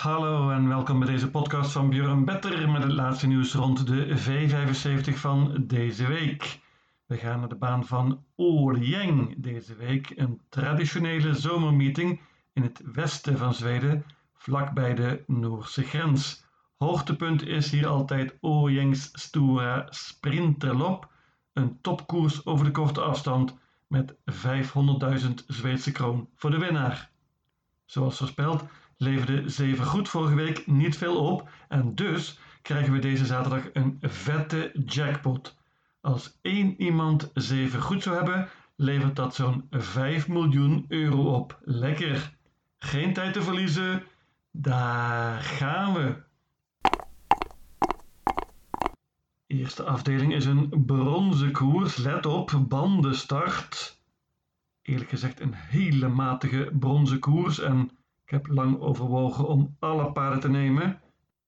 Hallo en welkom bij deze podcast van Björn Better met het laatste nieuws rond de V75 van deze week. We gaan naar de baan van Årjäng deze week, een traditionele zomermeeting in het westen van Zweden, vlakbij de Noorse grens. Hoogtepunt is hier altijd Årjängs Stora Sprinterlop, een topkoers over de korte afstand met 500.000 Zweedse kroon voor de winnaar. Zoals voorspeld leverde 7 goed vorige week niet veel op en dus krijgen we deze zaterdag een vette jackpot. Als één iemand 7 goed zou hebben, levert dat zo'n 5 miljoen euro op. Lekker! Geen tijd te verliezen, daar gaan we! Eerste afdeling is een bronzen koers. Let op, bandenstart. Eerlijk gezegd een hele matige bronzen koers en ik heb lang overwogen om alle paarden te nemen.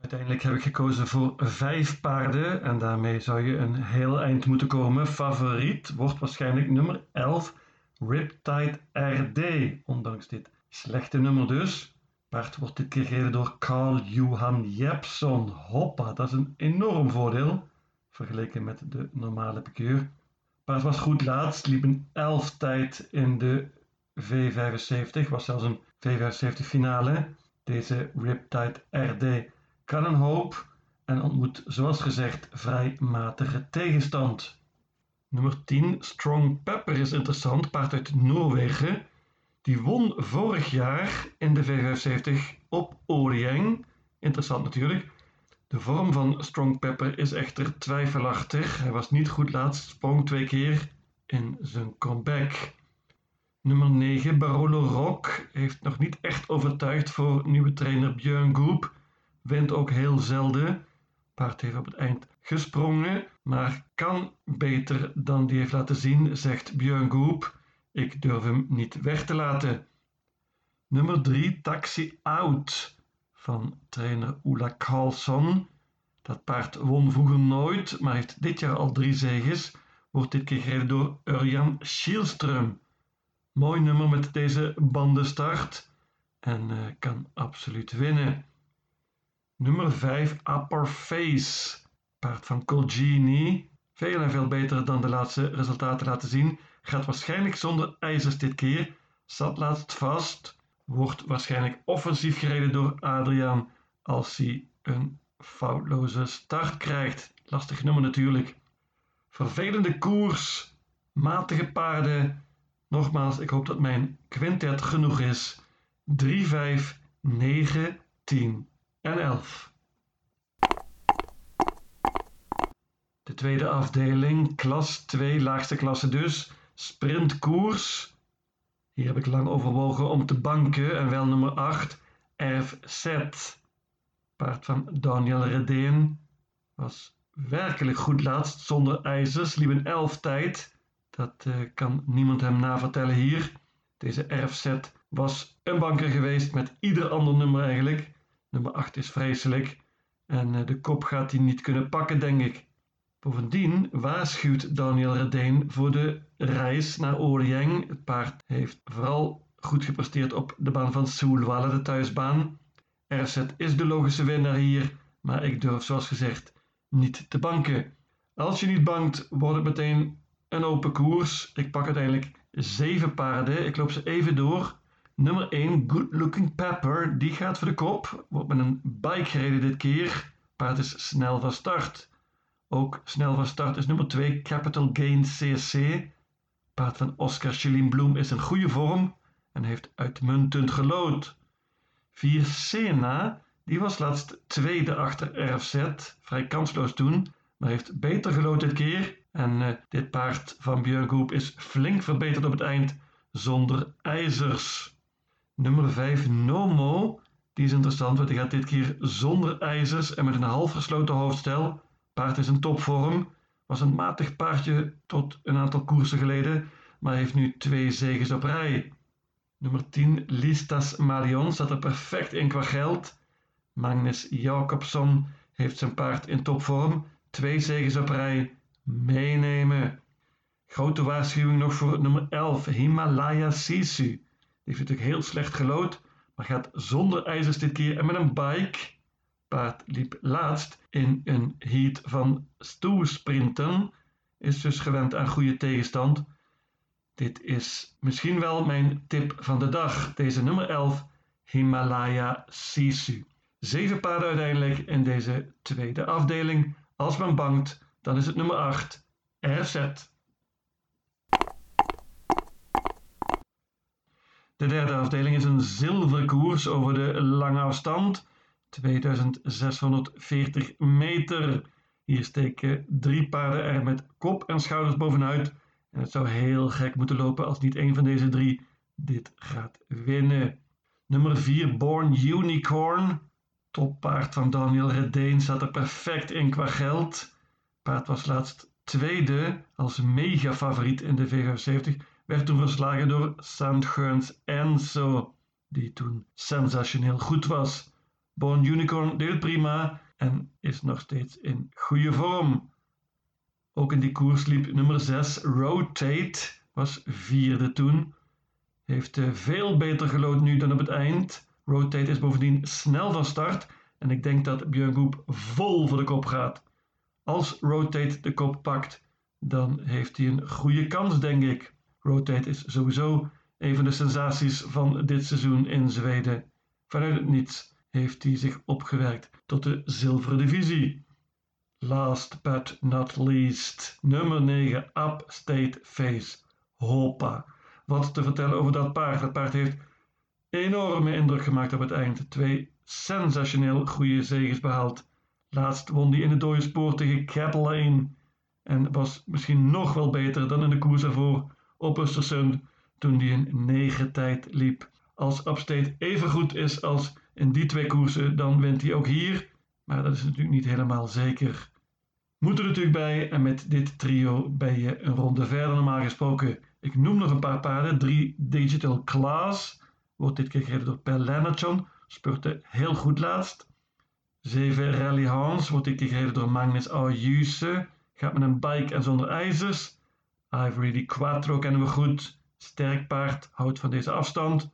Uiteindelijk heb ik gekozen voor vijf paarden en daarmee zou je een heel eind moeten komen. Favoriet wordt waarschijnlijk nummer 11, Riptide RD, ondanks dit slechte nummer dus. Paard wordt dit keer door Carl Johan Jepson. Hoppa, dat is een enorm voordeel vergeleken met de normale pikeur. Paard was goed laatst, liep een 11 tijd in de V75, was zelfs een V75 finale. Deze Riptide RD kan een hoop en ontmoet zoals gezegd vrij matige tegenstand. Nummer 10, Strong Pepper is interessant, paard uit Noorwegen. Die won vorig jaar in de V75 op Årjäng. Interessant natuurlijk. De vorm van Strong Pepper is echter twijfelachtig. Hij was niet goed laatst, sprong twee keer in zijn comeback. Nummer 9, Barolo Rock, heeft nog niet echt overtuigd voor nieuwe trainer Björn Goop. Wint ook heel zelden. Paard heeft op het eind gesprongen, maar kan beter dan die heeft laten zien, zegt Björn Goop. Ik durf hem niet weg te laten. Nummer 3, Taxi Out van trainer Ola Carlsson. Dat paard won vroeger nooit, maar heeft dit jaar al drie zegens. Wordt dit keer gereden door Urjan Schielström. Mooi nummer met deze bandenstart en uh, kan absoluut winnen. Nummer 5, Upper Face. Paard van Colgini. Veel en veel beter dan de laatste resultaten laten zien. Gaat waarschijnlijk zonder ijzers dit keer. Zat laatst vast. Wordt waarschijnlijk offensief gereden door Adriaan als hij een foutloze start krijgt. Lastig nummer natuurlijk. Vervelende koers. Matige paarden Nogmaals, ik hoop dat mijn quintet genoeg is. 3, 5, 9, 10 en 11. De tweede afdeling, klas 2, laagste klasse dus, sprintkoers. Hier heb ik lang overwogen om te banken en wel nummer 8, FZ. Paard van Daniel Redeen was werkelijk goed laatst zonder ijzers, liep een 11 tijd. Dat uh, kan niemand hem navertellen hier. Deze RFZ was een banker geweest met ieder ander nummer eigenlijk. Nummer 8 is vreselijk. En uh, de kop gaat hij niet kunnen pakken, denk ik. Bovendien waarschuwt Daniel Redeen voor de reis naar Årjäng. Het paard heeft vooral goed gepresteerd op de baan van Soelwalle, de thuisbaan. RFZ is de logische winnaar hier, maar ik durf zoals gezegd niet te banken. Als je niet bankt, wordt het meteen een open koers. Ik pak uiteindelijk zeven paarden. Ik loop ze even door. Nummer 1, Good Looking Pepper. Die gaat voor de kop. Wordt met een bike gereden dit keer. Paard is snel van start. Ook snel van start is nummer 2, Capital Gain CSC. Paard van Oscar Chelin Bloem is in goede vorm en heeft uitmuntend gelood. 4 Sena, die was laatst tweede achter RFZ, vrij kansloos toen, maar heeft beter gelood dit keer en uh, dit paard van Björn is flink verbeterd op het eind zonder ijzers. Nummer 5 Nomo, die is interessant, want hij gaat dit keer zonder ijzers en met een half gesloten hoofdstel. Paard is in topvorm, was een matig paardje tot een aantal koersen geleden, maar heeft nu twee zegens op rij. Nummer 10 Listas Marion staat er perfect in qua geld. Magnus Jacobson heeft zijn paard in topvorm, twee zegens op rij meenemen. Grote waarschuwing nog voor nummer 11, Himalaya Sisu. Die heeft natuurlijk heel slecht gelood, maar gaat zonder ijzers dit keer en met een bike. Paard liep laatst in een heat van stoelsprinten, is dus gewend aan goede tegenstand. Dit is misschien wel mijn tip van de dag, deze nummer 11, Himalaya Sisu. Zeven paarden uiteindelijk in deze tweede afdeling. Als men bangt, dan is het nummer 8, RZ. De derde afdeling is een zilverkoers over de lange afstand, 2640 meter. Hier steken drie paarden er met kop en schouders bovenuit. En het zou heel gek moeten lopen als niet een van deze drie dit gaat winnen. Nummer 4, Born Unicorn. Toppaard van Daniel Redeen staat er perfect in qua geld. Paard was laatst tweede als mega favoriet in de V75 werd toen verslagen door Sandgeurns Enzo, die toen sensationeel goed was. Born Unicorn deed prima en is nog steeds in goede vorm. Ook in die koers liep nummer 6 Rotate, was vierde toen. Heeft eh, veel beter gelood nu dan op het eind. Rotate is bovendien snel van start en ik denk dat Björn Goep vol voor de kop gaat. Als Rotate de kop pakt, dan heeft hij een goede kans, denk ik. Rotate is sowieso een van de sensaties van dit seizoen in Zweden. Vanuit het niets heeft hij zich opgewerkt tot de zilveren divisie. Last but not least, nummer 9, Upstate Face. Hoppa. Wat te vertellen over dat paard. Dat paard heeft enorme indruk gemaakt op het eind. Twee sensationeel goede zegens behaald. Laatst won hij in de dode spoor tegen Catalane en was misschien nog wel beter dan in de koers ervoor op Östersund toen hij een negen tijd liep. Als Upstate even goed is als in die twee koersen, dan wint hij ook hier. Maar dat is natuurlijk niet helemaal zeker. Moet er natuurlijk bij en met dit trio ben je een ronde verder normaal gesproken. Ik noem nog een paar paarden. 3 Digital Class wordt dit keer gereden door Per Lennartson. Spurte heel goed laatst. 7 Rally Hans wordt dit keer gereden door Magnus Ayuse. Gaat met een bike en zonder ijzers. Ivory di Quattro kennen we goed. Sterk paard, houdt van deze afstand.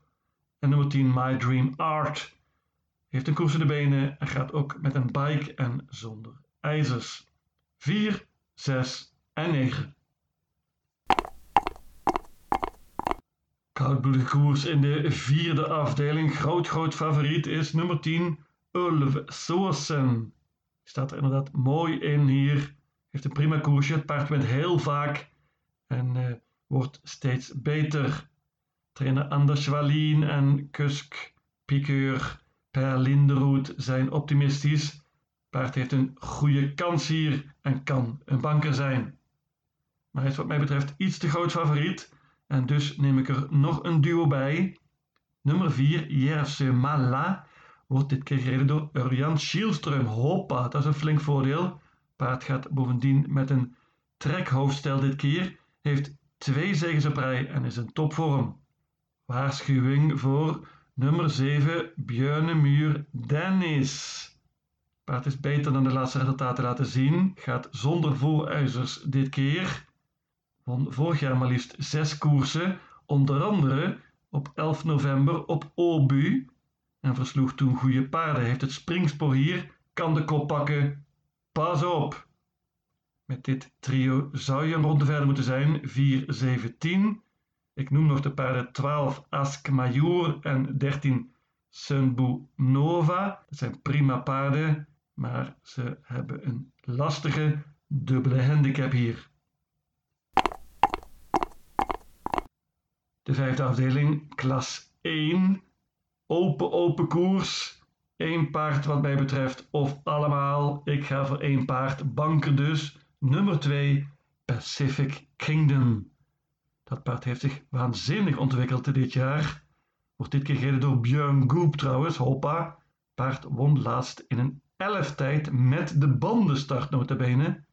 En nummer 10 My Dream Art. Heeft een koers in de benen en gaat ook met een bike en zonder ijzers. 4, 6 en 9. Koudbloedige koers in de vierde afdeling. Groot, groot favoriet is nummer 10, Ulf Soorsen. Staat er inderdaad mooi in hier. Heeft een prima koersje. Het paard wint heel vaak en uh, wordt steeds beter. Trainer Anders Wallin en Kusk, Piqueur, Per Linderoet zijn optimistisch. Paard heeft een goede kans hier en kan een banker zijn. Maar hij is wat mij betreft iets te groot favoriet en dus neem ik er nog een duo bij. Nummer 4, Jerse Mala, wordt dit keer gereden door Urjan Schielström. Hoppa, dat is een flink voordeel. Paard gaat bovendien met een trekhoofdstel dit keer heeft twee zegens op rij en is in topvorm. Waarschuwing voor nummer 7 Björnemuur Dennis. Paard is beter dan de laatste resultaten laten zien. Gaat zonder vooruizers dit keer. Won vorig jaar maar liefst zes koersen. Onder andere op 11 november op Obu. En versloeg toen goede paarden. Heeft het springspoor hier. Kan de kop pakken. Pas op! Met dit trio zou je een ronde verder moeten zijn. 4, 7, 10. Ik noem nog de paarden 12 Ask Major en 13 Sunbu Nova. Dat zijn prima paarden, maar ze hebben een lastige dubbele handicap hier. De vijfde afdeling, klas 1. Open, open koers. Eén paard wat mij betreft, of allemaal. Ik ga voor één paard, banker dus. Nummer 2, Pacific Kingdom. Dat paard heeft zich waanzinnig ontwikkeld dit jaar. Wordt dit keer gereden door Björn Goop trouwens, hoppa. Paard won laatst in een tijd met de bandenstart notabene.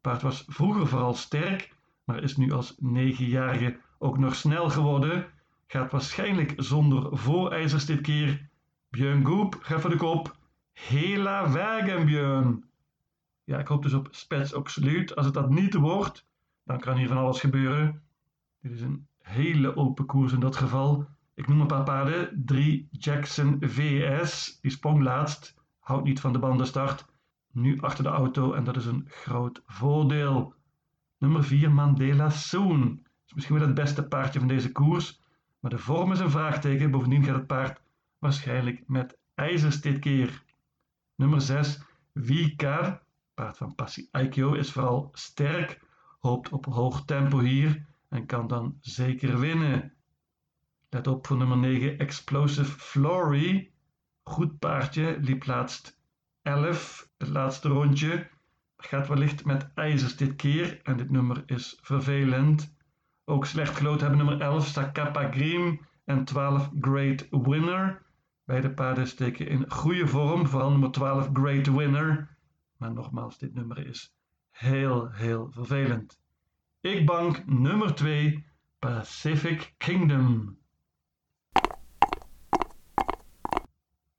Paard was vroeger vooral sterk, maar is nu als negenjarige ook nog snel geworden. Gaat waarschijnlijk zonder voorijzers dit keer. Björn Goop gaat voor de kop. Hela wagen Björn. Ja, ik hoop dus op Spets Absoluut. Als het dat niet wordt, dan kan hier van alles gebeuren. Dit is een hele open koers in dat geval. Ik noem een paar paarden. 3 Jackson VS, die sprong laatst, houdt niet van de bandenstart. Nu achter de auto en dat is een groot voordeel. Nummer 4 Mandela Soon. Is misschien wel het beste paardje van deze koers, maar de vorm is een vraagteken. Bovendien gaat het paard waarschijnlijk met ijzers dit keer. Nummer 6 Vikar, paard van Passi Aikyo, is vooral sterk, hoopt op hoog tempo hier en kan dan zeker winnen. Let op voor nummer 9 Explosive Flory. Goed paardje, liep laatst 11, het laatste rondje. Gaat wellicht met ijzers dit keer en dit nummer is vervelend. Ook slecht gelood hebben nummer 11 Sakapa Grim en 12 Great Winner. Beide paarden steken in goede vorm, vooral nummer 12 Great Winner. Maar nogmaals, dit nummer is heel, heel vervelend. Ik bank nummer 2 Pacific Kingdom.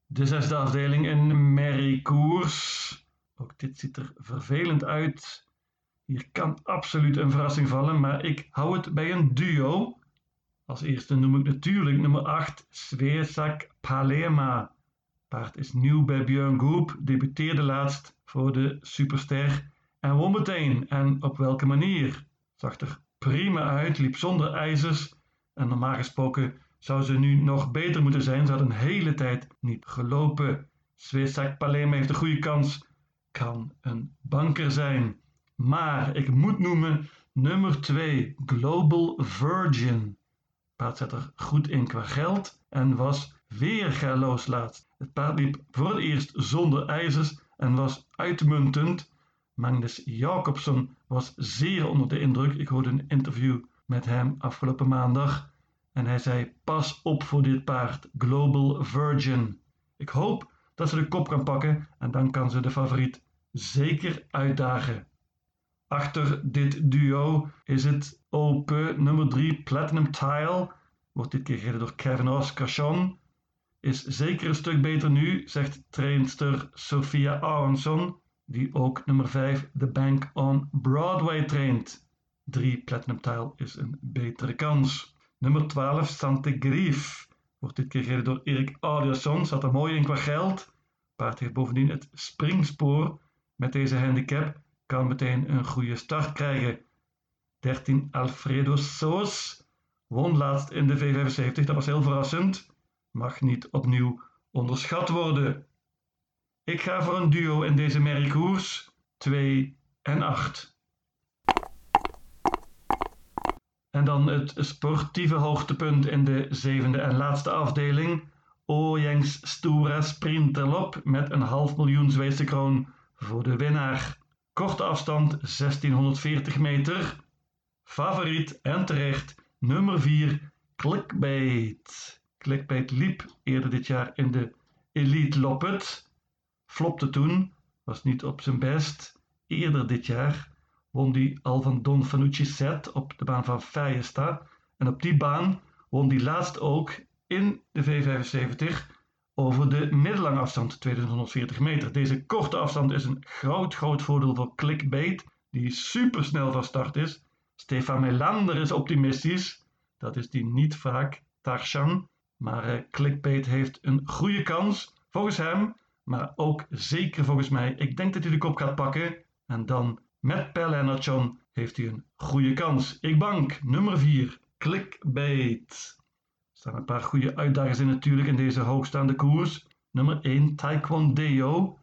De zesde afdeling een merriekoers. Ook dit ziet er vervelend uit. Hier kan absoluut een verrassing vallen, maar ik hou het bij een duo. Als eerste noem ik natuurlijk nummer 8, Svesak Palema. Paard is nieuw bij Björn Goop, debuteerde laatst voor de Superster en won meteen. En op welke manier? Zag er prima uit, liep zonder ijzers en normaal gesproken zou ze nu nog beter moeten zijn. Ze had een hele tijd niet gelopen. Svesak Palema heeft een goede kans, kan een banker zijn. Maar ik moet noemen nummer 2, Global Virgin. Paard zet er goed in qua geld en was weer geloos laatst. Het paard liep voor het eerst zonder ijzers en was uitmuntend. Magnus Jacobson was zeer onder de indruk. Ik hoorde een interview met hem afgelopen maandag en hij zei: Pas op voor dit paard, Global Virgin. Ik hoop dat ze de kop kan pakken en dan kan ze de favoriet zeker uitdagen. Achter dit duo is het open nummer 3 Platinum Tile. Wordt dit keer gereden door Kevin Oscarsson. Is zeker een stuk beter nu, zegt trainster Sophia Aronson, die ook nummer 5 The Bank on Broadway traint. 3 Platinum Tile is een betere kans. Nummer 12 Sante Grief wordt dit keer gereden door Erik Audiasson. Zat er mooi in qua geld. Paard heeft bovendien het springspoor met deze handicap kan meteen een goede start krijgen. 13 Alfredo Soos won laatst in de V75, dat was heel verrassend. Mag niet opnieuw onderschat worden. Ik ga voor een duo in deze merkkoers 2 en 8. En dan het sportieve hoogtepunt in de zevende en laatste afdeling. Ojengs Stura Sprinterlop met een half miljoen Zweedse kroon voor de winnaar. Korte afstand 1640 meter. Favoriet en terecht nummer 4 Clickbait. Clickbait liep eerder dit jaar in de Elite Loppet. Flopte toen, was niet op zijn best. Eerder dit jaar won die al van Don Fanucci set op de baan van Feyesta. En op die baan won die laatst ook in de V75 over de middellange afstand 2140 meter. Deze korte afstand is een groot, groot voordeel voor Clickbait, die super snel van start is. Stefan Melander is optimistisch, dat is die niet vaak, Tarshan. Maar uh, Clickbait heeft een goede kans, volgens hem, maar ook zeker volgens mij. Ik denk dat hij de kop gaat pakken en dan met Pel Enertjon heeft hij een goede kans. Ik bank nummer 4, Clickbait staan een paar goede uitdagers in natuurlijk in deze hoogstaande koers. Nummer 1 Taekwondo.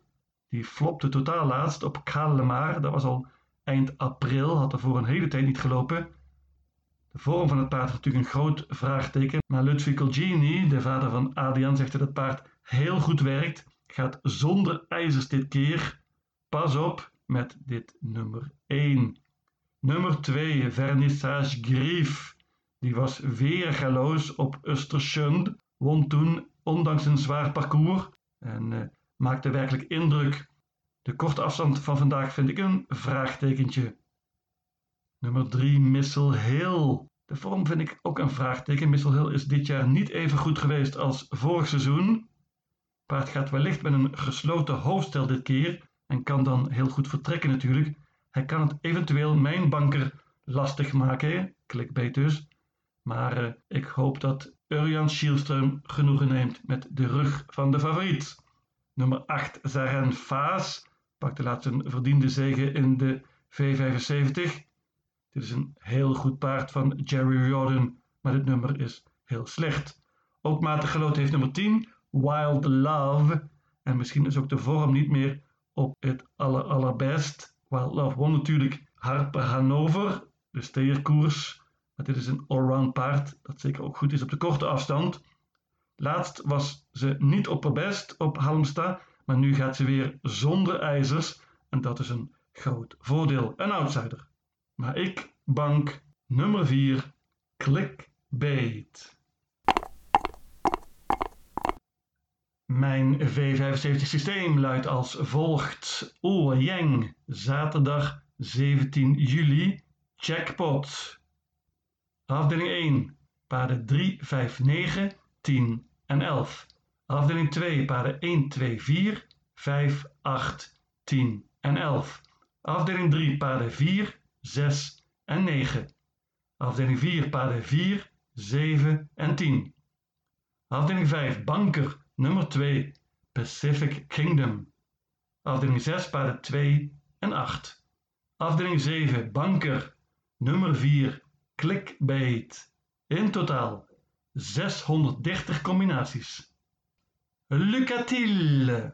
Die flopte totaal laatst op Kalemar. Dat was al eind april, had er voor een hele tijd niet gelopen. De vorm van het paard is natuurlijk een groot vraagteken. Maar Ludwig Colgini, de vader van Adrian, zegt dat het paard heel goed werkt. Gaat zonder ijzers dit keer. Pas op met dit nummer 1. Nummer 2, Vernissage Grief. Die was weergaloos op Östersund, won toen ondanks een zwaar parcours en uh, maakte werkelijk indruk. De korte afstand van vandaag vind ik een vraagtekentje. Nummer 3 Missel Hill. De vorm vind ik ook een vraagteken. Missel Hill is dit jaar niet even goed geweest als vorig seizoen. Paard gaat wellicht met een gesloten hoofdstel dit keer en kan dan heel goed vertrekken natuurlijk. Hij kan het eventueel mijn banker lastig maken, clickbait dus. Maar uh, ik hoop dat Urjan Schielström genoegen neemt met de rug van de favoriet. Nummer 8 Zaren Faas pakte laatst een verdiende zege in de V75. Dit is een heel goed paard van Jerry Jordan, maar dit nummer is heel slecht. Ook matig geloot heeft nummer 10 Wild Love. En misschien is ook de vorm niet meer op het aller allerbest. Wild Love won natuurlijk Harper Hanover, de steerkoers. Maar dit is een allround paard dat zeker ook goed is op de korte afstand. Laatst was ze niet op haar best op Halmstad, maar nu gaat ze weer zonder ijzers en dat is een groot voordeel. Een outsider. Maar ik bank nummer 4, clickbait. Mijn V75 systeem luidt als volgt. Oeyang, zaterdag 17 juli, jackpot. Afdeling 1, paarden 3, 5, 9, 10 en 11. Afdeling 2, paarden 1, 2, 4, 5, 8, 10 en 11. Afdeling 3, paarden 4, 6 en 9. Afdeling 4, paarden 4, 7 en 10. Afdeling 5, banker nummer 2, Pacific Kingdom. Afdeling 6, paarden 2 en 8. Afdeling 7, banker nummer 4, clickbait. In totaal 630 combinaties. Lucatile.